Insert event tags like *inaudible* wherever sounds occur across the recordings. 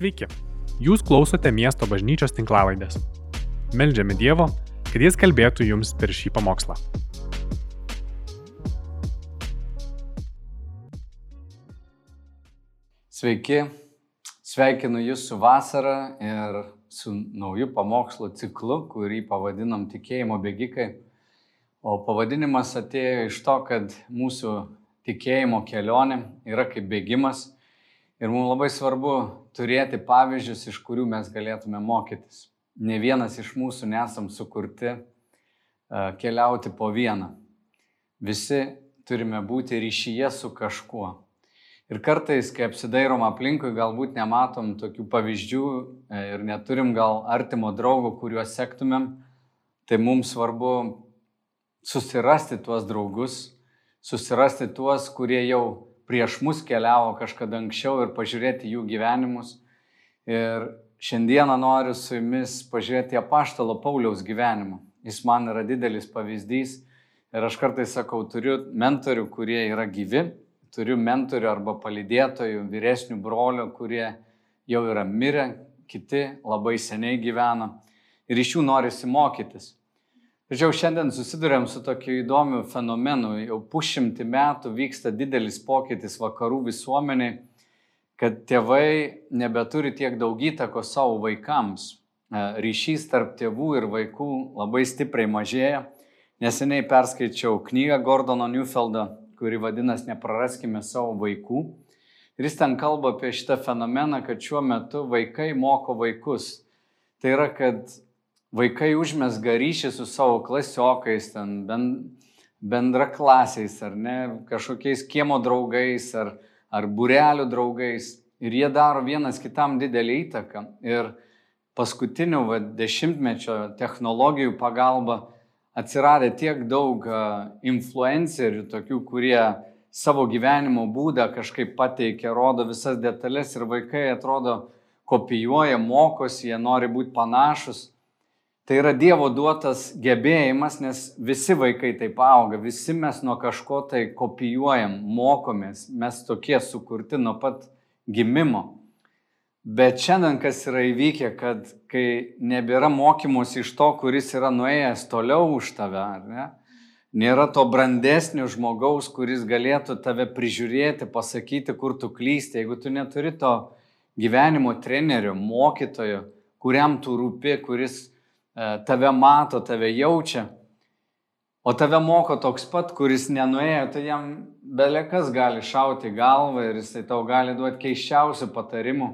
Sveiki, jūs klausote miesto bažnyčios tinklavaidės. Meldžiame Dievo, kad Jis kalbėtų jums per šį pamokslą. Sveiki, sveikinu Jūs su vasara ir su nauju pamokslo ciklu, kurį pavadinam tikėjimo bėgikai. O pavadinimas atėjo iš to, kad mūsų tikėjimo kelionė yra kaip bėgimas Ir mums labai svarbu turėti pavyzdžius, iš kurių mes galėtume mokytis. Ne vienas iš mūsų nesam sukurti keliauti po vieną. Visi turime būti ryšyje su kažkuo. Ir kartais, kai apsidairom aplinkui, galbūt nematom tokių pavyzdžių e, ir neturim gal artimo draugo, kuriuos sektumėm, tai mums svarbu susirasti tuos draugus, susirasti tuos, kurie jau prieš mus keliavo kažkada anksčiau ir pažiūrėti jų gyvenimus. Ir šiandieną noriu su jumis pažiūrėti apaštalo Pauliaus gyvenimą. Jis man yra didelis pavyzdys ir aš kartais sakau, turiu mentorių, kurie yra gyvi, turiu mentorių arba palydėtojų, vyresnių brolių, kurie jau yra mirę, kiti labai seniai gyvena ir iš jų norisi mokytis. Tačiau šiandien susidurėm su tokiu įdomiu fenomenu. Jau pušimti metų vyksta didelis pokytis vakarų visuomeniai, kad tėvai nebeturi tiek daug įtakos savo vaikams. E, ryšys tarp tėvų ir vaikų labai stipriai mažėja. Neseniai perskaičiau knygą Gordono Newfeldą, kuri vadinasi Nepraraskime savo vaikų. Ir jis ten kalba apie šitą fenomeną, kad šiuo metu vaikai moko vaikus. Tai yra, kad vaikai užmesga ryšį su savo klasiokais, ten bendraklasiais ar ne, kažkokiais kiemo draugais ar, ar burelių draugais. Ir jie daro vienas kitam didelį įtaką. Ir paskutinių va, dešimtmečio technologijų pagalba atsiradė tiek daug influencerių, tokių, kurie savo gyvenimo būdą kažkaip pateikia, rodo visas detalės ir vaikai atrodo kopijuoja, mokosi, jie nori būti panašus. Tai yra Dievo duotas gebėjimas, nes visi vaikai taip auga, visi mes nuo kažko tai kopijuojam, mokomės, mes tokie sukurti nuo pat gimimo. Bet šiandien kas yra įvykę, kad kai nebėra mokymus iš to, kuris yra nuėjęs toliau už tave, ne? nėra to brandesnio žmogaus, kuris galėtų tave prižiūrėti, pasakyti, kur tu klysti, jeigu tu neturi to gyvenimo trenerio, mokytojo, kuriam tu rūpi, kuris tave mato, tave jaučia, o tave moko toks pat, kuris nenuėjo, tai jam belekas gali šauti galvą ir jisai tau gali duoti keiščiausių patarimų.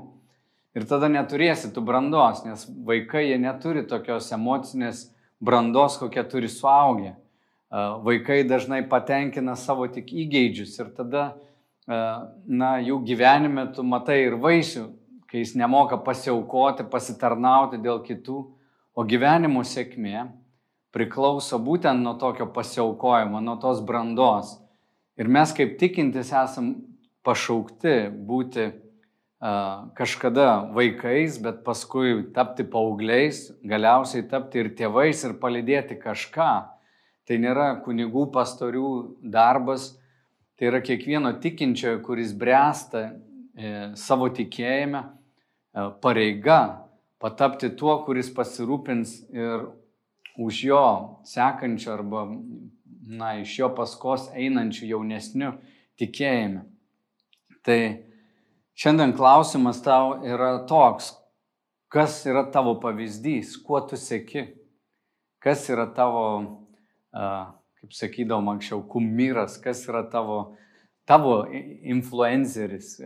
Ir tada neturėsi tų brandos, nes vaikai jie neturi tokios emocinės brandos, kokią turi suaugę. E, vaikai dažnai patenkina savo tik įgeidžius ir tada, e, na, jų gyvenime tu matai ir vaisių, kai jis nemoka pasiaukoti, pasitarnauti dėl kitų O gyvenimo sėkmė priklauso būtent nuo tokio pasiaukojimo, nuo tos brandos. Ir mes kaip tikintis esam pašaukti būti uh, kažkada vaikais, bet paskui tapti paaugliais, galiausiai tapti ir tėvais ir palidėti kažką. Tai nėra kunigų pastorių darbas, tai yra kiekvieno tikinčiojo, kuris bręsta e, savo tikėjime, e, pareiga patapti tuo, kuris pasirūpins ir už jo sekančių arba na, iš jo paskos einančių jaunesnių tikėjime. Tai šiandien klausimas tau yra toks, kas yra tavo pavyzdys, kuo tu sėki, kas yra tavo, kaip sakydavom anksčiau, kumyras, kas yra tavo, tavo influenceris,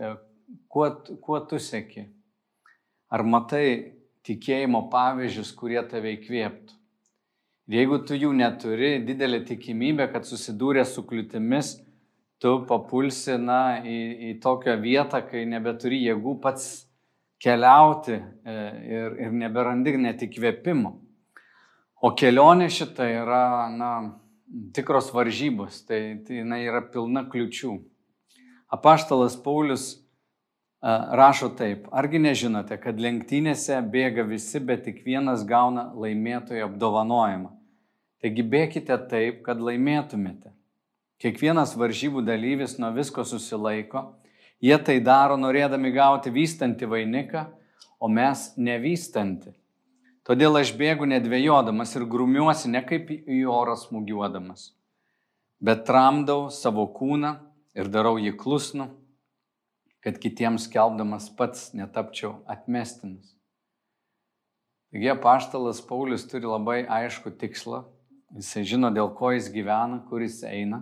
kuo, kuo tu sėki. Ar matai tikėjimo pavyzdžius, kurie tave įkvėptų. Jeigu tu jų neturi, didelė tikimybė, kad susidūrė su kliūtimis, tu papulsi na, į, į tokią vietą, kai nebeturi jėgų pats keliauti e, ir, ir neberandi net įkvėpimo. O kelionė šita yra na, tikros varžybos, tai, tai jinai yra pilna kliučių. Apaštalas Paulius rašo taip, argi nežinote, kad lenktynėse bėga visi, bet tik vienas gauna laimėtojo apdovanojimą. Taigi bėkite taip, kad laimėtumėte. Kiekvienas varžybų dalyvis nuo visko susilaiko, jie tai daro norėdami gauti vystantį vainiką, o mes nevystanti. Todėl aš bėgu nedvėjodamas ir grumiuosi ne kaip į orą smūgiuodamas, bet tramdau savo kūną ir darau jį klusnu, kad kitiems kelbdamas pats netapčiau atmestinas. Taigi paštalas Paulius turi labai aišku tikslą, jisai žino, dėl ko jis gyvena, kur jis eina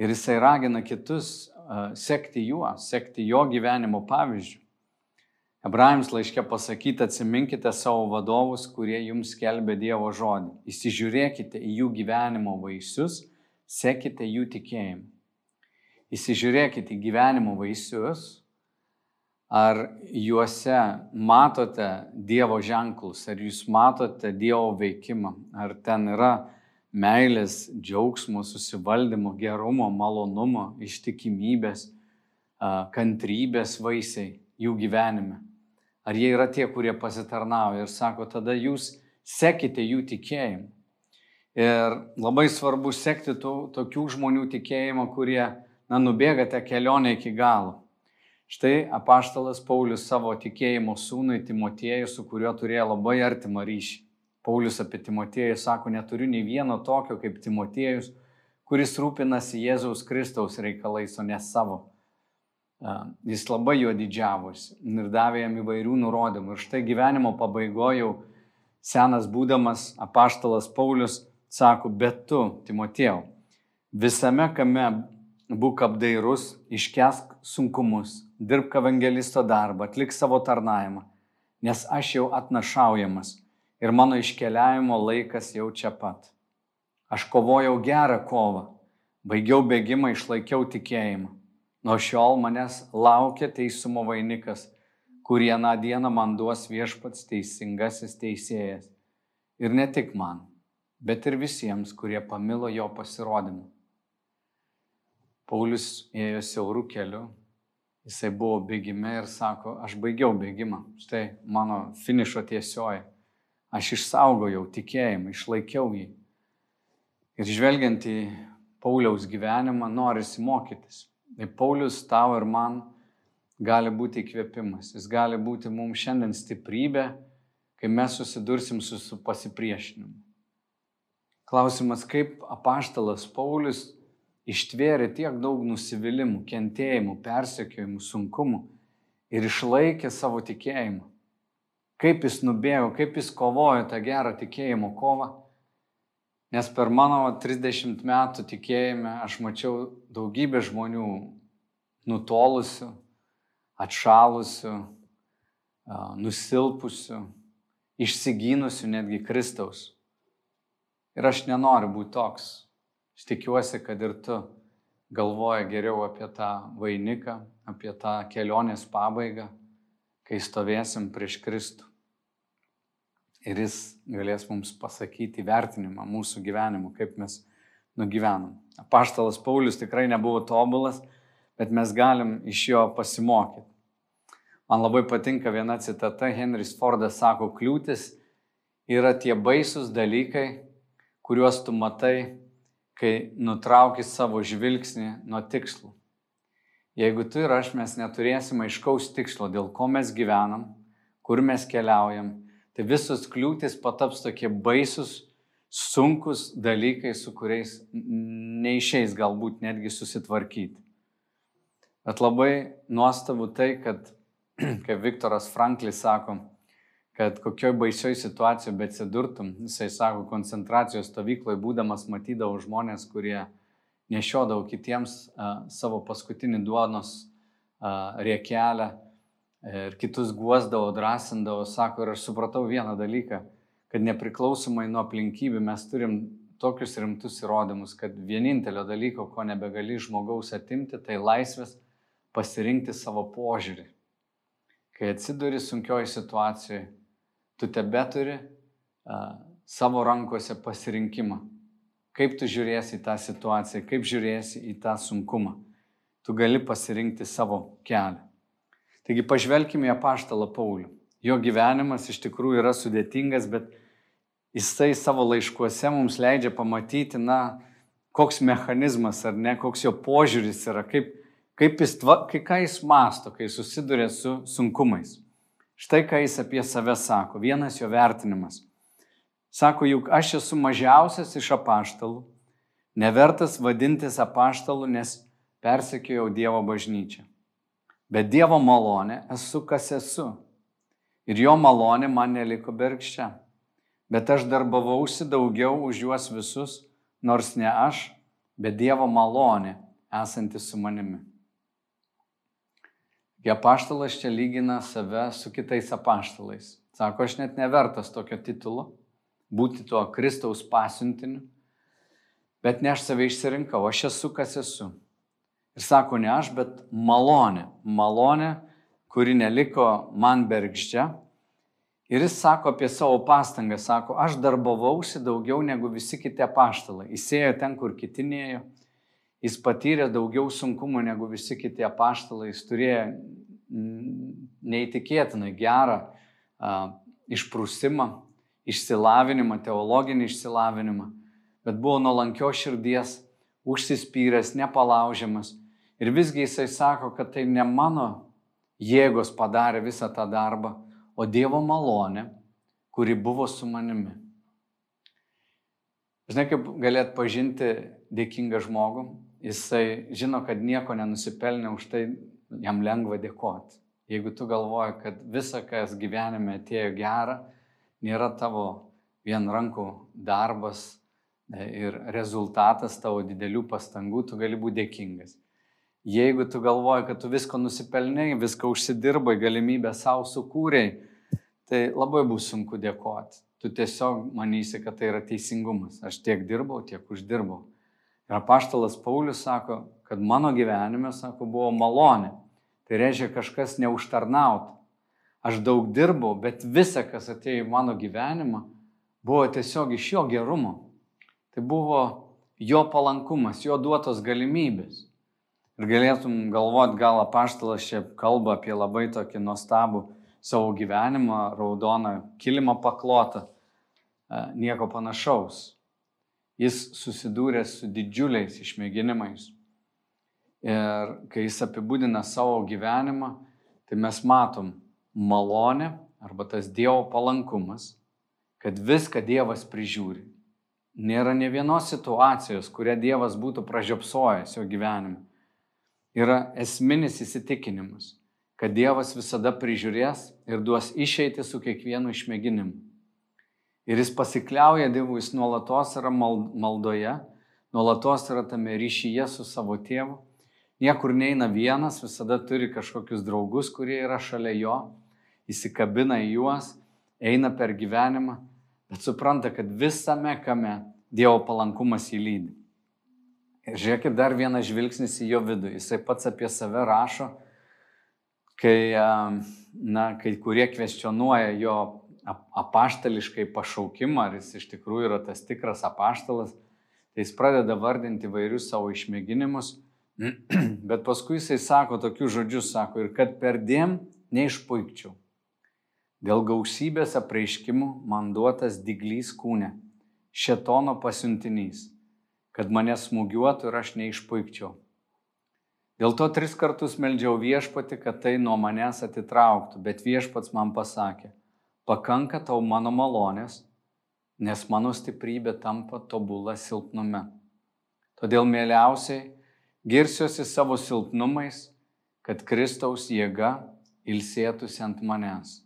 ir jisai ragina kitus uh, sekti juo, sekti jo gyvenimo pavyzdžių. Hebrajams laiškė pasakyti, atsiminkite savo vadovus, kurie jums skelbė Dievo žodį. Įsižiūrėkite į jų gyvenimo vaisius, sekite jų tikėjimu. Įsižiūrėkite į gyvenimo vaisius, ar juose matote Dievo ženklus, ar jūs matote Dievo veikimą, ar ten yra meilės, džiaugsmo, susivaldymo, gerumo, malonumo, ištikimybės, kantrybės vaisiai jų gyvenime? Ar jie yra tie, kurie pasitarnauja ir sako, tada jūs sekite jų tikėjimu. Ir labai svarbu sekti tų, tokių žmonių tikėjimą, kurie, na, nubėgate kelionę iki galo. Štai apaštalas Paulius savo tikėjimo sūnui Timotiejui, su kuriuo turėjo labai artimą ryšį. Paulius apie Timotiejų sako, neturiu nei vieno tokio kaip Timotiejus, kuris rūpinasi Jėzaus Kristaus reikalais, o ne savo. Jis labai juo didžiavosi ir davė jam įvairių nurodymų. Ir štai gyvenimo pabaigoje jau senas būdamas apaštalas Paulius sako, bet tu, Timotėjau, visame kame būk apdairus, iškesk sunkumus, dirbk evangelisto darbą, atlik savo tarnavimą, nes aš jau atnašaujamas ir mano iškeliavimo laikas jau čia pat. Aš kovojau gerą kovą, baigiau bėgimą, išlaikiau tikėjimą. Nuo šiol manęs laukia teisumo vainikas, kurį aną dieną man duos viešpats teisingasis teisėjas. Ir ne tik man, bet ir visiems, kurie pamilo jo pasirodymą. Paulius ėjo siaurų keliu, jisai buvo bėgime ir sako, aš baigiau bėgimą, štai mano finišo tiesioji, aš išsaugojau tikėjimą, išlaikiau jį. Ir žvelgiant į Pauliaus gyvenimą, norisi mokytis. Tai Paulius tau ir man gali būti įkvėpimas. Jis gali būti mums šiandien stiprybė, kai mes susidursim su, su pasipriešinimu. Klausimas, kaip apaštalas Paulius ištvėrė tiek daug nusivylimų, kentėjimų, persekiojimų, sunkumų ir išlaikė savo tikėjimą. Kaip jis nubėgo, kaip jis kovojo tą gerą tikėjimo kovą Nes per mano 30 metų tikėjime aš mačiau daugybę žmonių nutolusių, atšalusių, nusilpusių, išsigynusių netgi Kristaus. Ir aš nenoriu būti toks. Aš tikiuosi, kad ir tu galvoja geriau apie tą vainiką, apie tą kelionės pabaigą, kai stovėsim prieš Kristų ir jis galės mums pasakyti vertinimą mūsų gyvenimo, kaip mes nugyvenom. Paštalas Paulius tikrai nebuvo tobulas, bet mes galim iš jo pasimokyti. Man labai patinka viena citata, Henris Fordas sako, kliūtis yra tie baisus dalykai, kuriuos tu matai, kai nutrauki savo žvilgsnį nuo tikslų. Jeigu tu ir aš mes neturėsime aiškaus tikslo, dėl ko mes gyvenam, kur mes keliaujam, tai visos kliūtis pataps tokie baisus, sunkus dalykai, su kuriais neišeis galbūt netgi susitvarkyti. Bet labai nuostabu tai, kad, *clears throat* kaip Viktoras Franklis sako, kad kokioj baisioj situacijoje betsidurtum, jisai sako, koncentracijos stovykloje būdamas matydavau žmonės, kurie nešiodavo kitiems a, savo paskutinį duonos a, riekelę ir kitus guosdavo, drąsindavo, sako, ir aš supratau vieną dalyką, kad nepriklausomai nuo aplinkybių mes turim tokius rimtus įrodymus, kad vienintelio dalyko, ko nebegali žmogaus atimti, tai laisvės pasirinkti savo požiūrį. Kai atsiduri sunkioji situacijoje, tu tebe turi uh, savo rankose pasirinkimą. Kaip tu žiūrėsi į tą situaciją, kaip žiūrėsi į tą sunkumą. Tu gali pasirinkti savo kelią. Taigi pažvelkime į apaštalą Paulių. Jo gyvenimas iš tikrųjų yra sudėtingas, bet jisai savo laiškuose mums leidžia pamatyti, na, koks mechanizmas ar ne, koks jo požiūris yra, kaip, kaip jis, ką jis masto, kai susiduria su sunkumais. Štai ką jis apie save sako, vienas jo vertinimas. Sako, juk aš esu mažiausias iš apaštalų, nevertas vadintis apaštalų, nes persekėjau Dievo bažnyčią. Bet Dievo malonė esu, kas esu. Ir jo malonė man neliko bergščia. Bet aš darbavausi daugiau už juos visus, nors ne aš, bet Dievo malonė esanti su manimi. Gi apaštalas čia lygina save su kitais apaštalais. Sako, aš net nevertas tokio titulo, būti tuo Kristaus pasiuntiniu, bet ne aš save išsirinkau, aš esu, kas esu. Ir sako, ne aš, bet malonė. Malonė, kuri neliko man bergždžia. Ir jis sako apie savo pastangą, sako, aš darbavausi daugiau negu visi kiti apaštalai. Jis ėjo ten, kur kiti nėjo Jis patyrė daugiau sunkumų negu visi kiti apaštalai, jis turėjo neįtikėtinai gerą uh, išprusimą, išsilavinimą, teologinį išsilavinimą, bet buvo nuolankio širdies, užsispyręs, nepalaužiamas. Ir visgi jisai sako, kad tai ne mano jėgos padarė visą tą darbą, o Dievo malonė, kuri buvo su manimi. Žinai, kaip galėt pažinti dėkingą žmogų, jisai žino, kad nieko nenusipelnė, už tai jam lengva dėkoti. Jeigu tu galvoji, kad visa, kas gyvenime atėjo gera, nėra tavo vien rankų darbas e, ir rezultatas tavo didelių pastangų, tu gali būti dėkingas. Jeigu tu galvoji, kad tu visko nusipelnėjai, viską užsidirbai, galimybę savo sukūrėjai, tai labai bus sunku dėkoti. Tu tiesiog manysi, kad tai yra teisingumas. Aš tiek dirbau, tiek uždirbau. Ir apaštalas Paulius sako, kad mano gyvenime, sako, buvo malonė. Tai reiškia kažkas neužtarnauta. Aš daug dirbau, bet visa, kas atėjo į mano gyvenimą, buvo tiesiog iš jo gerumo. Tai buvo jo palankumas, jo duotos galimybės. Ir galėtum galvoti, gal apaštalas čia kalba apie labai tokį nuostabų savo gyvenimą, raudoną kilimą paklotą, nieko panašaus jis susidūrė su didžiuliais išmėginimais. Ir kai jis apibūdina savo gyvenimą, tai mes matom malonę arba tas Dievo palankumas, kad viską Dievas prižiūri. Nėra ne vienos situacijos, kurią Dievas būtų pražiopsojęs jo gyvenime. Yra esminis įsitikinimas, kad Dievas visada prižiūrės ir duos išeiti su kiekvienu išmėginimu. Ir jis pasikliauja Dievu, jis nuolatos yra maldoje, nuolatos yra tame ryšyje su savo tėvu. Niekur neina vienas, visada turi kažkokius draugus, kurie yra šalia jo, įsikabina į juos, eina per gyvenimą, bet supranta, kad visame kame Dievo palankumas įlydi. Ir žiūrėkit dar vienas žvilgsnis į jo vidų. Jisai pats apie save rašo, kai, na, kai kurie kvestionuoja jo apaštališkai pašaukimą, ar jis iš tikrųjų yra tas tikras apaštalas, tai jis pradeda vardinti vairius savo išmėginimus, *clears throat* bet paskui jisai sako tokius žodžius, sako, ir kad per dėm neišpuikčiau. Dėl gausybės apreiškimų man duotas diglys kūne, šetono pasiuntinys, kad mane smūgiuotų ir aš neišpuikčiau. Dėl to tris kartus meldžiau viešpati, kad tai nuo manęs atitrauktų, bet viešpats man pasakė, pakanka tau mano malonės, nes mano stiprybė tampa tobula silpnume. Todėl mieliausiai girsiuosi savo silpnumais, kad Kristaus jėga ilsėtųsi ant manęs.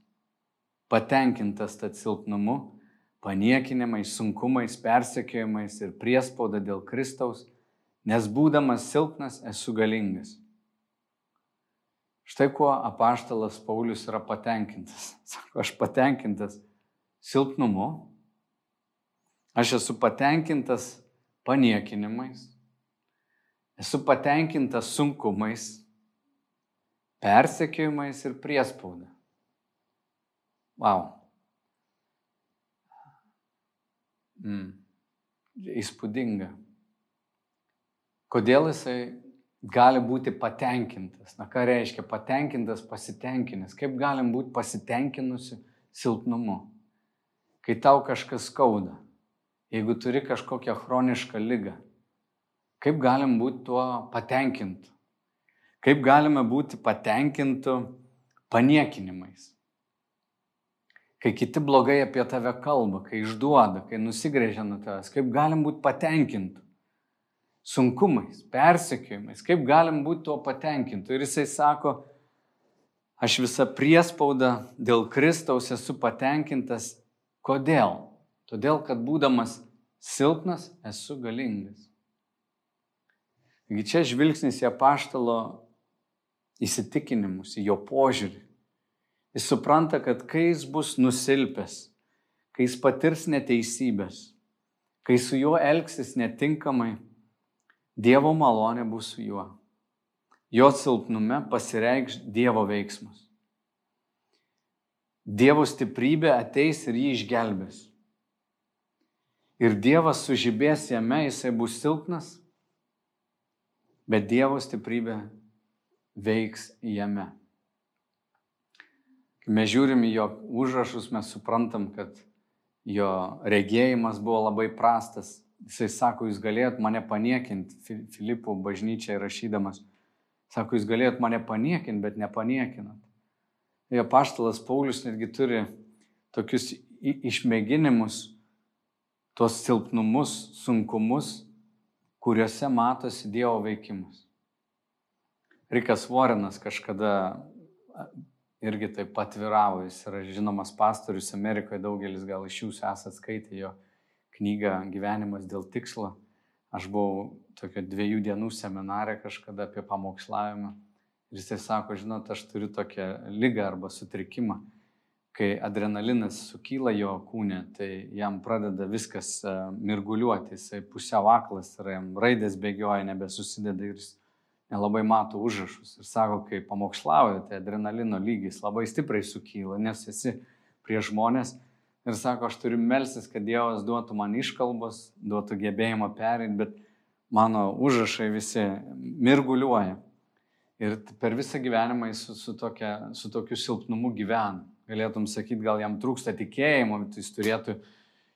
Patenkintas tad silpnumu, paniekinimais, sunkumais, persekiojimais ir priespauda dėl Kristaus, nes būdamas silpnas esu galingas. Štai kuo apaštalas Paulius yra patenkintas. *laughs* Sako, aš patenkintas silpnumu, aš esu patenkintas paniekinimais, esu patenkintas sunkumais, persekiojimais ir priespauda. Wow. Mm. Įspūdinga. Kodėl jisai gali būti patenkintas. Na ką reiškia patenkintas, pasitenkinęs? Kaip galim būti pasitenkinusi silpnumu? Kai tau kažkas skauda, jeigu turi kažkokią chronišką lygą, kaip galim būti tuo patenkintu? Kaip galime būti patenkintu paniekinimais? kai kiti blogai apie tave kalba, kai išduoda, kai nusigrėžia nuo tavęs, kaip galim būti patenkinti sunkumais, persekiojimais, kaip galim būti tuo patenkinti. Ir jisai sako, aš visą priespaudą dėl Kristaus esu patenkintas. Kodėl? Todėl, kad būdamas silpnas esu galingas. Taigi čia žvilgsnis į apaštalo įsitikinimus, į jo požiūrį. Jis supranta, kad kai jis bus nusilpęs, kai jis patirs neteisybės, kai su juo elgsis netinkamai, Dievo malonė bus su juo. Jo silpnume pasireikš Dievo veiksmas. Dievo stiprybė ateis ir jį išgelbės. Ir Dievas sužibės jame, jisai bus silpnas, bet Dievo stiprybė veiks jame. Kai mes žiūrim į jo užrašus, mes suprantam, kad jo regėjimas buvo labai prastas. Jisai sako, jūs galėjot mane paniekinti, Filipų bažnyčiai rašydamas. Sako, jūs galėjot mane paniekinti, bet nepaniekinat. Jo paštalas Paulius netgi turi tokius išmėginimus, tuos silpnumus, sunkumus, kuriuose matosi Dievo veikimas. Rikas Vorenas kažkada irgi taip patviravo, jis yra žinomas pastorius Amerikoje, daugelis gal iš jūsų esate skaitę jo knygą Gyvenimas dėl tikslo. Aš buvau tokio dviejų dienų seminarė kažkada apie pamokslavimą. Ir jisai sako, žinot, aš turiu tokią lygą arba sutrikimą, kai adrenalinas sukyla jo kūne, tai jam pradeda viskas e, mirguliuoti, jisai pusiau aklas jam raidės bėgioja, nebesusideda ir jis nelabai mato užrašus. Ir sako, kai pamokslauja, tai adrenalino lygis labai stipriai sukyla, nes esi prie žmonės ir sako, aš turiu melsis, kad Dievas duotų man iškalbos, duotų gebėjimą perėti, bet mano užrašai visi mirguliuoja. Ir per visą gyvenimą jis su, su, tokia, su tokiu silpnumu gyvena. Galėtum sakyti, gal jam trūksta tikėjimo, bet jis turėtų,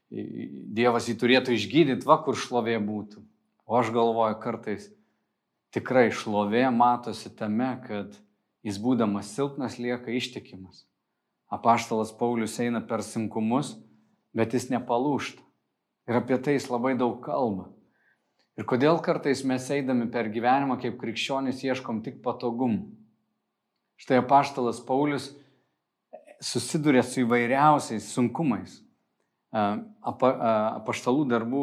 Dievas jį turėtų išgydyti, va kur šlovė būtų. O aš galvoju kartais, tikrai šlovė matosi tame, kad jis būdamas silpnas lieka ištikimas. Apaštalas Paulius eina per sunkumus, bet jis nepalūšta. Ir apie tai jis labai daug kalba. Ir kodėl kartais mes eidami per gyvenimą kaip krikščionys ieškom tik patogumų. Štai apaštalas Paulius susiduria su įvairiausiais sunkumais. Apa, apaštalų darbų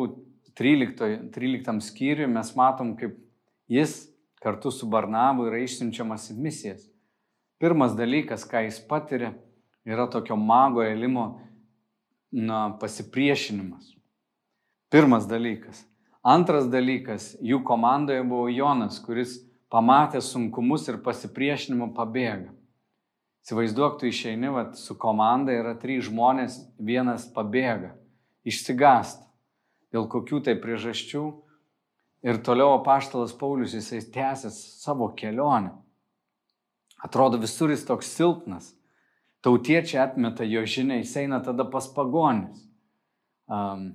13, 13 skyriui mes matom, kaip jis kartu su Barnabu yra išsiunčiamas į misijas. Pirmas dalykas, ką jis patiria, yra tokio mago elimo na, pasipriešinimas. Pirmas dalykas. Antras dalykas, jų komandoje buvo Jonas, kuris pamatė sunkumus ir pasipriešinimą pabėga. Įsivaizduok, tu išeini vat, su komanda, yra trys žmonės, vienas pabėga, išsigasta dėl kokių tai priežasčių. Ir toliau apaštalas Paulius, jisai tęsęs savo kelionę. Atrodo visur jis toks silpnas, tautiečiai atmeta jo žinią, jis eina tada pas pagonis. Um,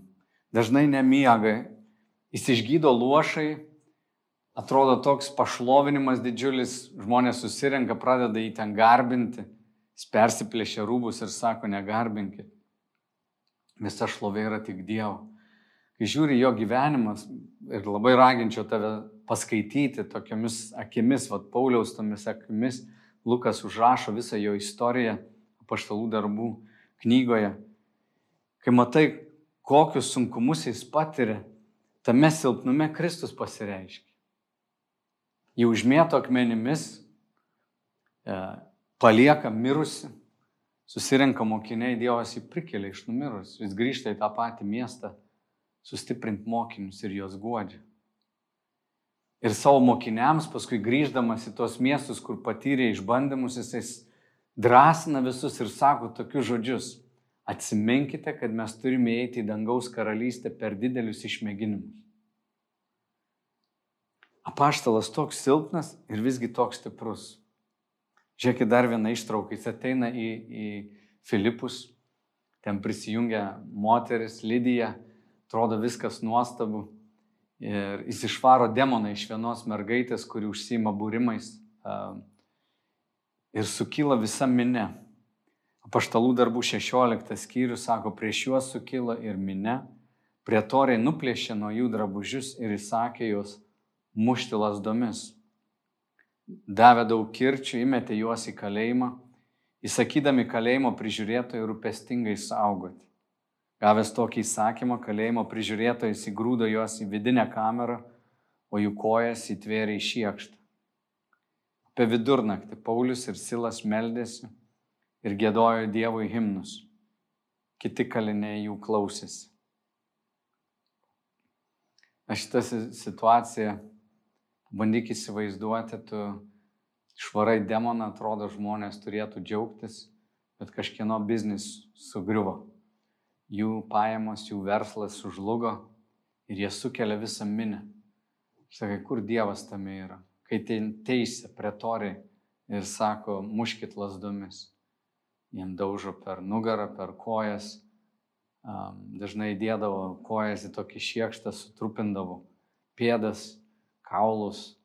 dažnai nemiega, jis išgydo luošai, atrodo toks pašlovinimas didžiulis, žmonės susirenka, pradeda jį ten garbinti, jis persiplėšia rūbus ir sako, negarbinkit. Visa šlovė yra tik Dievo. Kai žiūri jo gyvenimas ir labai raginčiau tave paskaityti tokiamis akimis, vad Pauliaus tomis akimis, Lukas užrašo visą jo istoriją paštalų darbų knygoje, kai matai, kokius sunkumus jis patiria, tame silpnume Kristus pasireiškia. Jį užmėto akmenimis, e, palieka mirusi, susirenka mokiniai, Dievas jį prikelia iš numirus, jis grįžta į tą patį miestą, sustiprinti mokinius ir juos godžia. Ir savo mokiniams, paskui grįždamas į tos miestus, kur patyrė išbandymus, jisai drąsina visus ir sako tokius žodžius. Atsiminkite, kad mes turime eiti į dangaus karalystę per didelius išmėginimus. Apaštalas toks silpnas ir visgi toks stiprus. Žiūrėkit dar vieną ištrauką. Jis ateina į, į Filipus, ten prisijungia moteris, Lydija, atrodo viskas nuostabu. Ir jis išvaro demoną iš vienos mergaitės, kuri užsima būrimais ir sukyla visa minė. Paštalų darbų 16 skyrius sako, prieš juos sukilo ir minė, prietoriai nuplėšė nuo jų drabužius ir įsakė juos mušti lasdomis. Davė daug kirčių, įmetė juos į kalėjimą, įsakydami kalėjimo prižiūrėtojai rūpestingai saugoti. Gavęs tokį įsakymą, kalėjimo prižiūrėtojas įgrūdo juos į vidinę kamerą, o jų kojas įtvėrė į šiekštą. Apie vidurnaktį Paulius ir Silas meldėsi ir gėdojo Dievui himnus. Kiti kaliniai jų klausėsi. Aš šitą situaciją bandyk įsivaizduoti, tu švarai demoną, atrodo, žmonės turėtų džiaugtis, bet kažkieno biznis sugriuvo. Jų pajamos, jų verslas sužlugo ir jie sukelia visą minę. Sakai, kur Dievas tame yra? Kai teisė pretoriai ir sako, muškit lasdomis. Jiem daužo per nugarą, per kojas, dažnai dėdavo kojas į tokį šiekštą, sutrupindavo pėdas, kaulus.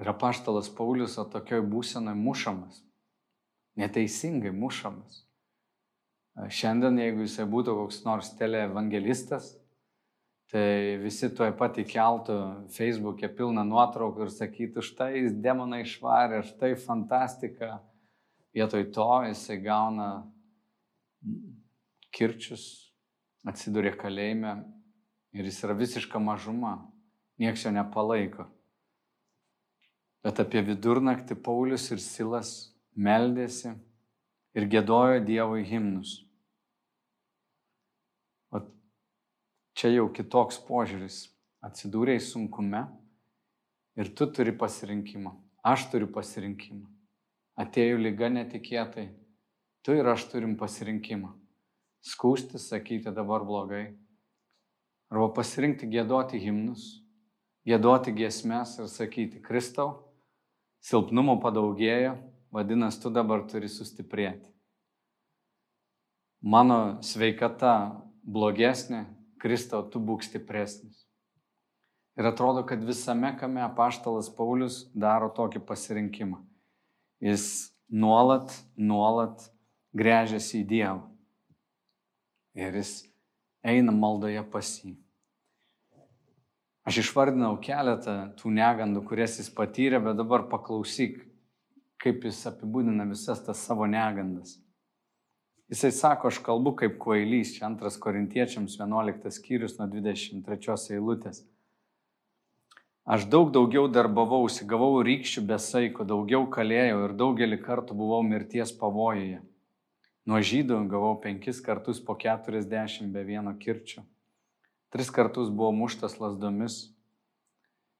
Ir apaštalas Paulius o tokioj būsenai mušamas, neteisingai mušamas. Šiandien, jeigu jisai būtų koks nors teleevangelistas, tai visi tuoj pat įkeltų Facebook'e pilną nuotraukų ir sakytų, štai demonai išvarė, štai fantastika. Vietoj to jisai gauna kirčius, atsiduria kalėjime ir jis yra visiška mažuma, nieks jo nepalaiko. Bet apie vidurnaktį Paulius ir Silas meldėsi ir gėdojo Dievui himnus. Čia jau kitoks požiūris. Atsidūrėjai sunkume ir tu turi pasirinkimą. Aš turiu pasirinkimą. Atėjo lyga netikėtai. Tu ir aš turim pasirinkimą. Skūsti, sakyti dabar blogai. Arba pasirinkti gėdoti himnus, gėdoti giesmes ir sakyti, Kristau, silpnumo padaugėjo, vadinasi, tu dabar turi sustiprėti. Mano sveikata blogesnė, Kristau, tu būk stipresnis. Ir atrodo, kad visame kame apaštalas Paulius daro tokį pasirinkimą. Jis nuolat, nuolat grėžiasi į Dievą. Ir jis eina maldoje pas jį. Aš išvardinau keletą tų negandų, kurias jis patyrė, bet dabar paklausyk, kaip jis apibūdina visas tas savo negandas. Jisai sako, aš kalbu kaip kvailys, čia antras korintiečiams 11 skyrius nuo 23 eilutės. Aš daug daugiau darbavausi, gavau rykščių besaiko, daugiau kalėjau ir daugelį kartų buvau mirties pavojuje. Nuo žydų gavau penkis kartus po keturiasdešimt be vieno kirčio. Tris kartus buvau muštas lasdomis.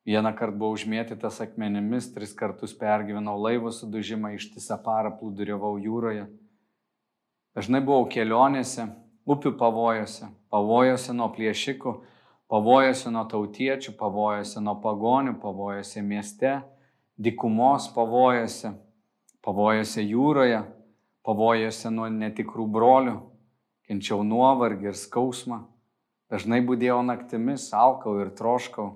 Vieną kartą buvau užmėtytas akmenimis, tris kartus pergyvenau laivo sudužimą, ištisą parą plūduriavau jūroje Dažnai buvau kelionėse, upių pavojose, pavojose nuo plėšikų, pavojose nuo tautiečių, pavojose nuo pagonių, pavojose mieste, dikumos pavojose, pavojose jūroje, pavojose nuo netikrų brolių, kenčiau nuovargį ir skausmą, dažnai būdėjau naktimis, alkau ir troškau,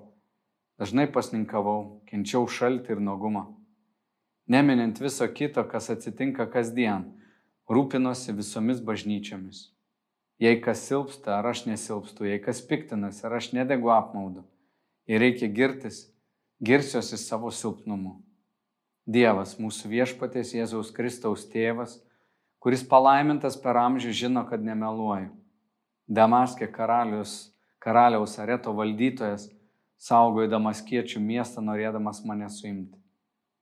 dažnai pasninkavau, kenčiau šaltį ir nuogumą. Neminint viso kito, kas atsitinka kasdien, rūpinosi visomis bažnyčiomis. Jei kas silpsta, ar aš nesilpstu, jei kas piktinasi, ar aš nedegu apmaudu, jei reikia girtis, girsiuosi savo silpnumu. Dievas, mūsų viešpatės Jėzaus Kristaus tėvas, kuris palaimintas per amžių žino, kad nemeluoju. Damaskė karalius, karaliaus areto valdytojas saugojo damaskiečių miestą, norėdamas mane suimti.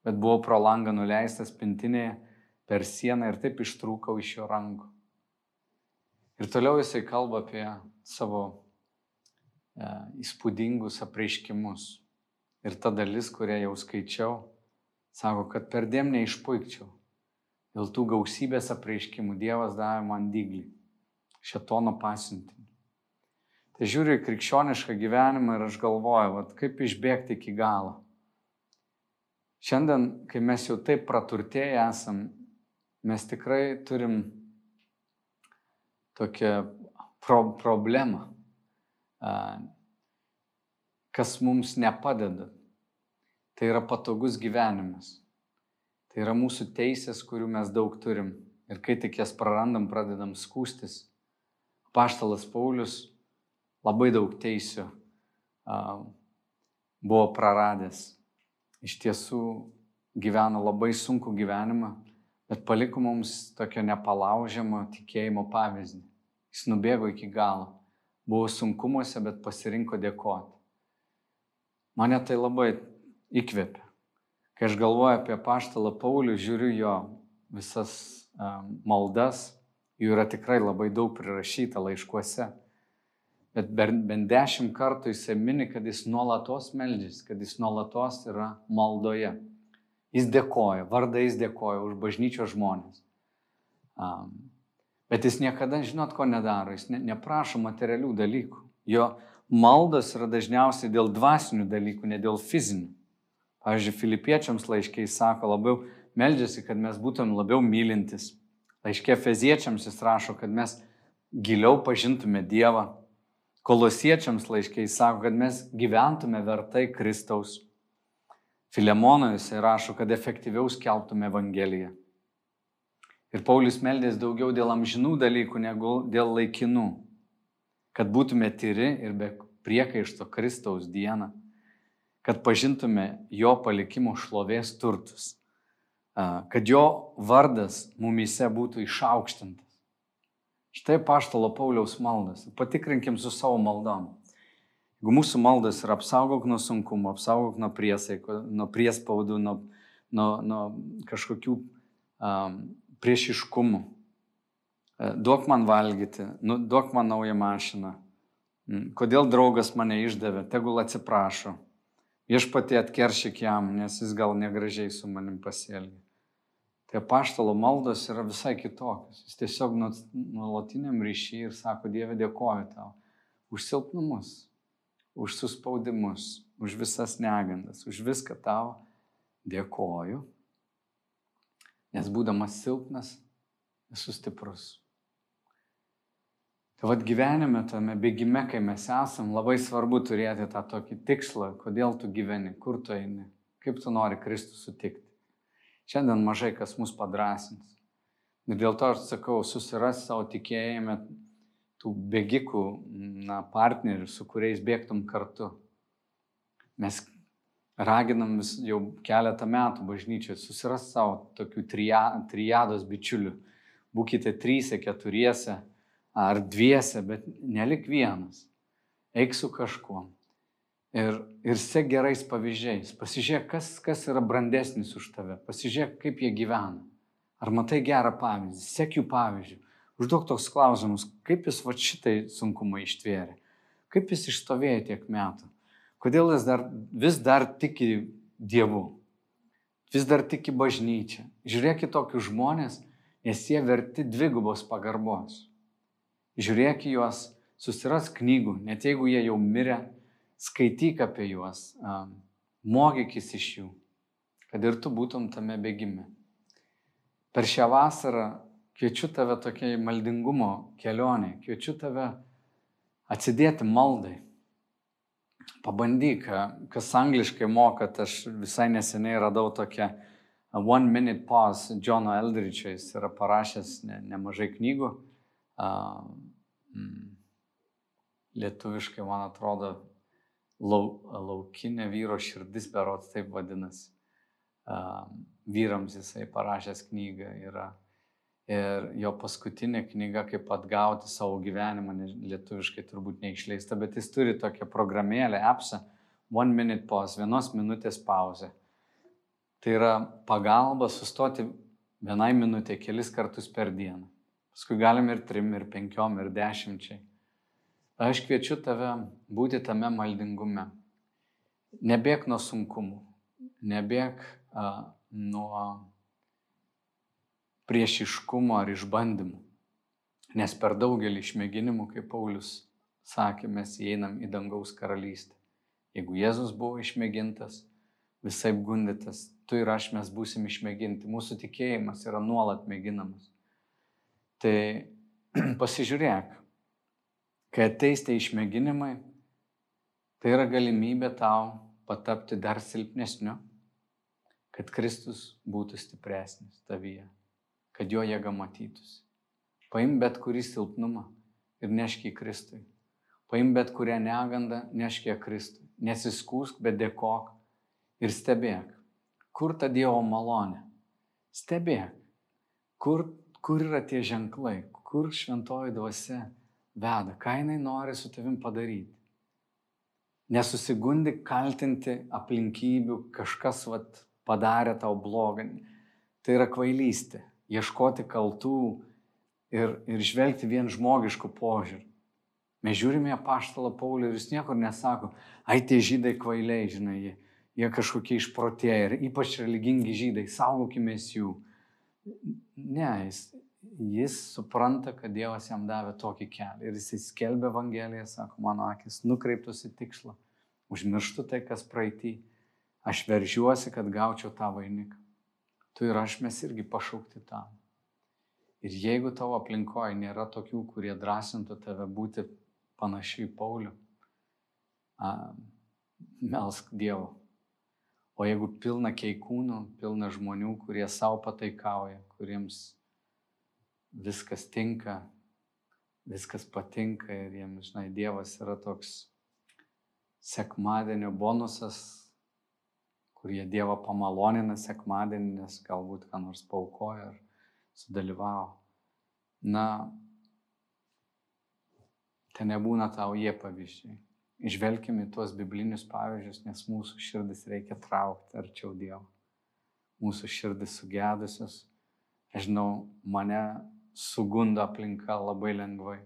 Bet buvau pro langą nuleistas pintinėje per sieną ir taip ištrūkau iš jo rankų. Ir toliau jisai kalba apie savo e, įspūdingus apreiškimus. Ir ta dalis, kurią jau skaičiau, sako, kad per dėm neišpuikčiau. Dėl tų gausybės apreiškimų Dievas davė man dyglį, šetono pasiuntinį. Tai žiūriu į krikščionišką gyvenimą ir aš galvoju, vat, kaip išbėgti iki galo. Šiandien, kai mes jau taip praturtėję esam mes tikrai turim tokią pro problemą, kas mums nepadeda. Tai yra patogus gyvenimas. Tai yra mūsų teisės, kurių mes daug turim. ir kai tik jas prarandam, pradedam skūstis. Paštalas Paulius labai daug teisių buvo praradęs. Iš tiesų gyveno labai sunku gyvenimą, bet paliko mums tokio nepalaužiamo tikėjimo pavyzdį. Jis nubėgo iki galo. Buvo sunkumuose, bet pasirinko dėkoti. Mane tai labai įkvėpia. Kai aš galvoju apie paštalą Paulių, žiūriu jo visas um, maldas, jų yra tikrai labai daug prirašyta laiškuose. Bet bent dešimt kartų jisai mini, kad jis nuolatos meldžiasi, kad jis nuolatos yra maldoje. Jis dėkoja, vardais dėkoja už bažnyčios žmonės. Um, bet jis niekada, žinot, ko nedaro, jis ne, neprašo materialių dalykų. Jo maldas yra dažniausiai dėl dvasinių dalykų, ne dėl fizinių. Pavyzdžiui, filipiečiams laiškiai sako labiau, meldžiasi, kad mes būtum labiau mylintis. Laiškė feziečiams jis rašo, kad mes giliau pažintume Dievą. Kolosiečiams laiškiai sako, kad mes gyventume vertai Kristaus. Filemono jisai rašo, kad efektyviau skelbtume Evangeliją. Ir Paulius meldės daugiau dėl amžinų dalykų negu dėl laikinų. Kad būtume tyri ir be priekaišto Kristaus dieną kad pažintume jo palikimo šlovės turtus, kad jo vardas mumyse būtų išaukštintas. Štai paštalo Pauliaus maldas. Patikrinkim su savo maldom. Mūsų maldas yra apsaugok nuo sunkumo, apsaugok nuo priesaiko, nuo priespaudų, nuo, nuo, nuo kažkokių um, priešiškumų, duok man valgyti, nu, duok man naują mašiną, kodėl draugas mane išdavė, tegul atsiprašo, Viešpatė atkeršyk jam, nes jis gal negražiai su manim pasielgė. Tai paštalo maldos yra visai kitokios. Jis tiesiog nuolatiniam ryšį ir sako, Dieve, dėkoju tau už silpnumus, už suspaudimus, už visas negandas, už viską tau dėkoju. Nes būdamas silpnas, esu stiprus. Tai vad gyvenime, tame bėgime, kai mes esam, labai svarbu turėti tą tokį tikslą, kodėl tu gyveni, kur tu eini, kaip tu nori Kristų sutikti. Šiandien mažai kas mus padrasins. Ir dėl to aš sakau, susiras savo tikėjime tų bėgikų na, partnerių, su kuriais bėgtum kartu. Mes raginam vis jau keletą metų bažnyčioje susiras savo tokių triados bičiulių. Būkite trysia, keturiese ar dviese, bet nelik vienas. Eik su kažkuo. Ir, ir sek gerais pavyzdžiais. Pasižiūrėk, kas, kas yra brandesnis už tave. Pasižiūrėk, kaip jie gyvena. Ar matai gerą pavyzdį? Sek jų pavyzdžių. Užduok toks klausimus, kaip jis va šitai sunkumą ištvėrė. Kaip jis išstovėjo tiek metų. Kodėl jis dar, vis dar tiki Dievu. Vis dar tiki bažnyčią. Žiūrėk į tokius žmonės, nes jie verti dvigubos pagarbos žiūrėk į juos, susiras knygų, net jeigu jie jau mirė, skaityk apie juos, mokykis iš jų, kad ir tu būtum tame bėgime. Per šią vasarą kviečiu tave tokiai maldingumo kelionė, kviečiu tave atsidėti maldai. Pabandyk, kas angliškai mokat, aš visai neseniai radau tokią One Minute Pause, Džono Eldričio, jis yra parašęs ne, nemažai knygų mm, lietuviškai, man atrodo, lau, laukinė vyro širdis, berots taip vadinasi. Uh, vyrams jisai parašęs knygą yra. Ir jo paskutinė knyga, kaip atgauti savo gyvenimą, lietuviškai turbūt neišleista, bet jis turi tokią programėlę, appsą, one minute pause, vienos minutės pauzė. Tai yra pagalba sustoti vienai minutė kelis kartus per dieną. Paskui galim ir trim, ir penkiom, ir dešimčiai. Aš kviečiu tave būti tame maldingume. Nebėk nuo sunkumų, nebėk uh, nuo priešiškumo ar išbandymų. Nes per daugelį išmėginimų, kaip Paulius sakė, mes įeinam į dangaus karalystę. Jeigu Jėzus buvo išmėgintas, visai gundytas, tu ir aš mes būsim išmėginti. Mūsų tikėjimas yra nuolat mėginamas. Tai *clears throat* pasižiūrėk, kai ateis tie išmėginimai, tai yra galimybė tau patapti dar silpnesniu, kad Kristus būtų stipresnis tavyje, kad jo jėga matytųsi. Paim bet kurį silpnumą ir nešk į Kristui. Paim bet kurią negandą, nešk į Kristui. Nesiskūsk, bet dėkok ir stebėk, kur ta Dievo malonė. Stebėk, kur, kur yra tie ženklai, kur šventoji dvasia veda, ką jinai nori su tavim padaryti. Nesusigundik kaltinti aplinkybių, kažkas vat, padarė tau blogą. Tai yra kvailystė. Ieškoti kaltų ir, ir žvelgti vien žmogiškų požiūrį. Mes žiūrime apaštalą Paulių ir jis niekur nesako, ai tie žydai kvailiai, žinai, jie, jie kažkokie išprotėję ir ypač religingi žydai, saugokime jų. Ne, jis, jis supranta, kad Dievas jam davė tokį kelią ir jis skelbė Evangeliją, sako, mano akis nukreiptus į tikslą, užmirštu tai, kas praeitį, aš veržiuosi, kad gaučiau tą vainiką. Tu ir aš mes irgi pašaukti tam. Ir jeigu tavo aplinkoje nėra tokių, kurie drąsintų tave būti panašiai Pauliu, melsk Dievo. O jeigu pilna keikūnų, pilna žmonių, kurie savo pataikauja, kuriems viskas tinka, viskas patinka ir jiems, žinai, Dievas yra toks sekmadienio bonusas, kurie Dievą pamalonina sekmadienį, nes galbūt ką nors paukoja ar sudalyvavo. Na, ten nebūna tau jie pavyzdžiai. Išvelkime tuos biblinius pavyzdžius, nes mūsų širdis reikia traukti arčiau Dievo. Mūsų širdis sugedusios, aš žinau, mane sugundo aplinka labai lengvai,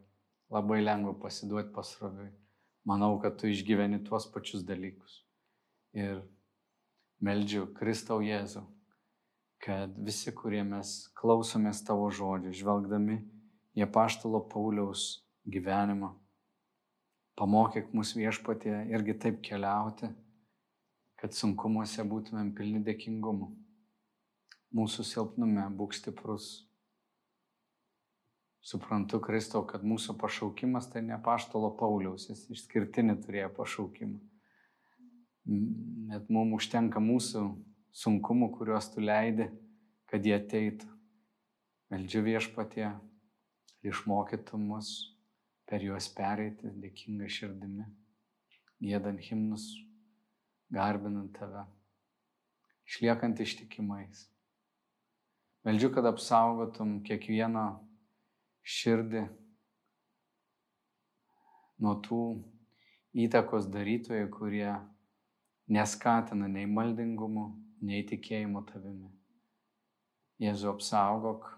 labai lengva pasiduoti pasroviui. Manau, kad tu išgyveni tuos pačius dalykus. Ir meldžiu Kristau Jėzau, kad visi, kurie mes klausomės tavo žodžių, žvelgdami į apaštalo Pauliaus gyvenimą, pamokyk mus viešpatė irgi taip keliauti, kad sunkumuose būtumėm pilni dėkingumu. Mūsų silpnume būk stiprus. Suprantu, Kristau, kad mūsų pašaukimas tai ne paštalo Pauliaus, jis išskirtinį turėjo pašaukimą. Net mums užtenka mūsų sunkumų, kuriuos tu leidi, kad jie ateitų. Meldžiu viešpatie, išmokytų mus per juos pereiti dėkinga širdimi, gėdant himnus, garbinant tave, išliekant ištikimais. Meldžiu, kad apsaugotum kiekvieną širdį nuo tų įtakos darytojų, kurie neskatina nei maldingumo, nei tikėjimo tavimi. Jėzu apsaugok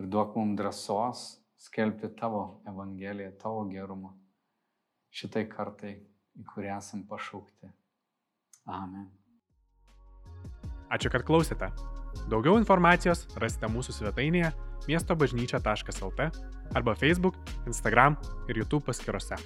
ir duok mums drąsos skelbti tavo Evangeliją, tavo gerumą šitai kartai, į kurią esam pašaukti. Amen. Ačiū, kad klausėte. Daugiau informacijos rasite mūsų svetainėje miestobažnyčia.lt arba Facebook, Instagram ir YouTube paskiruose.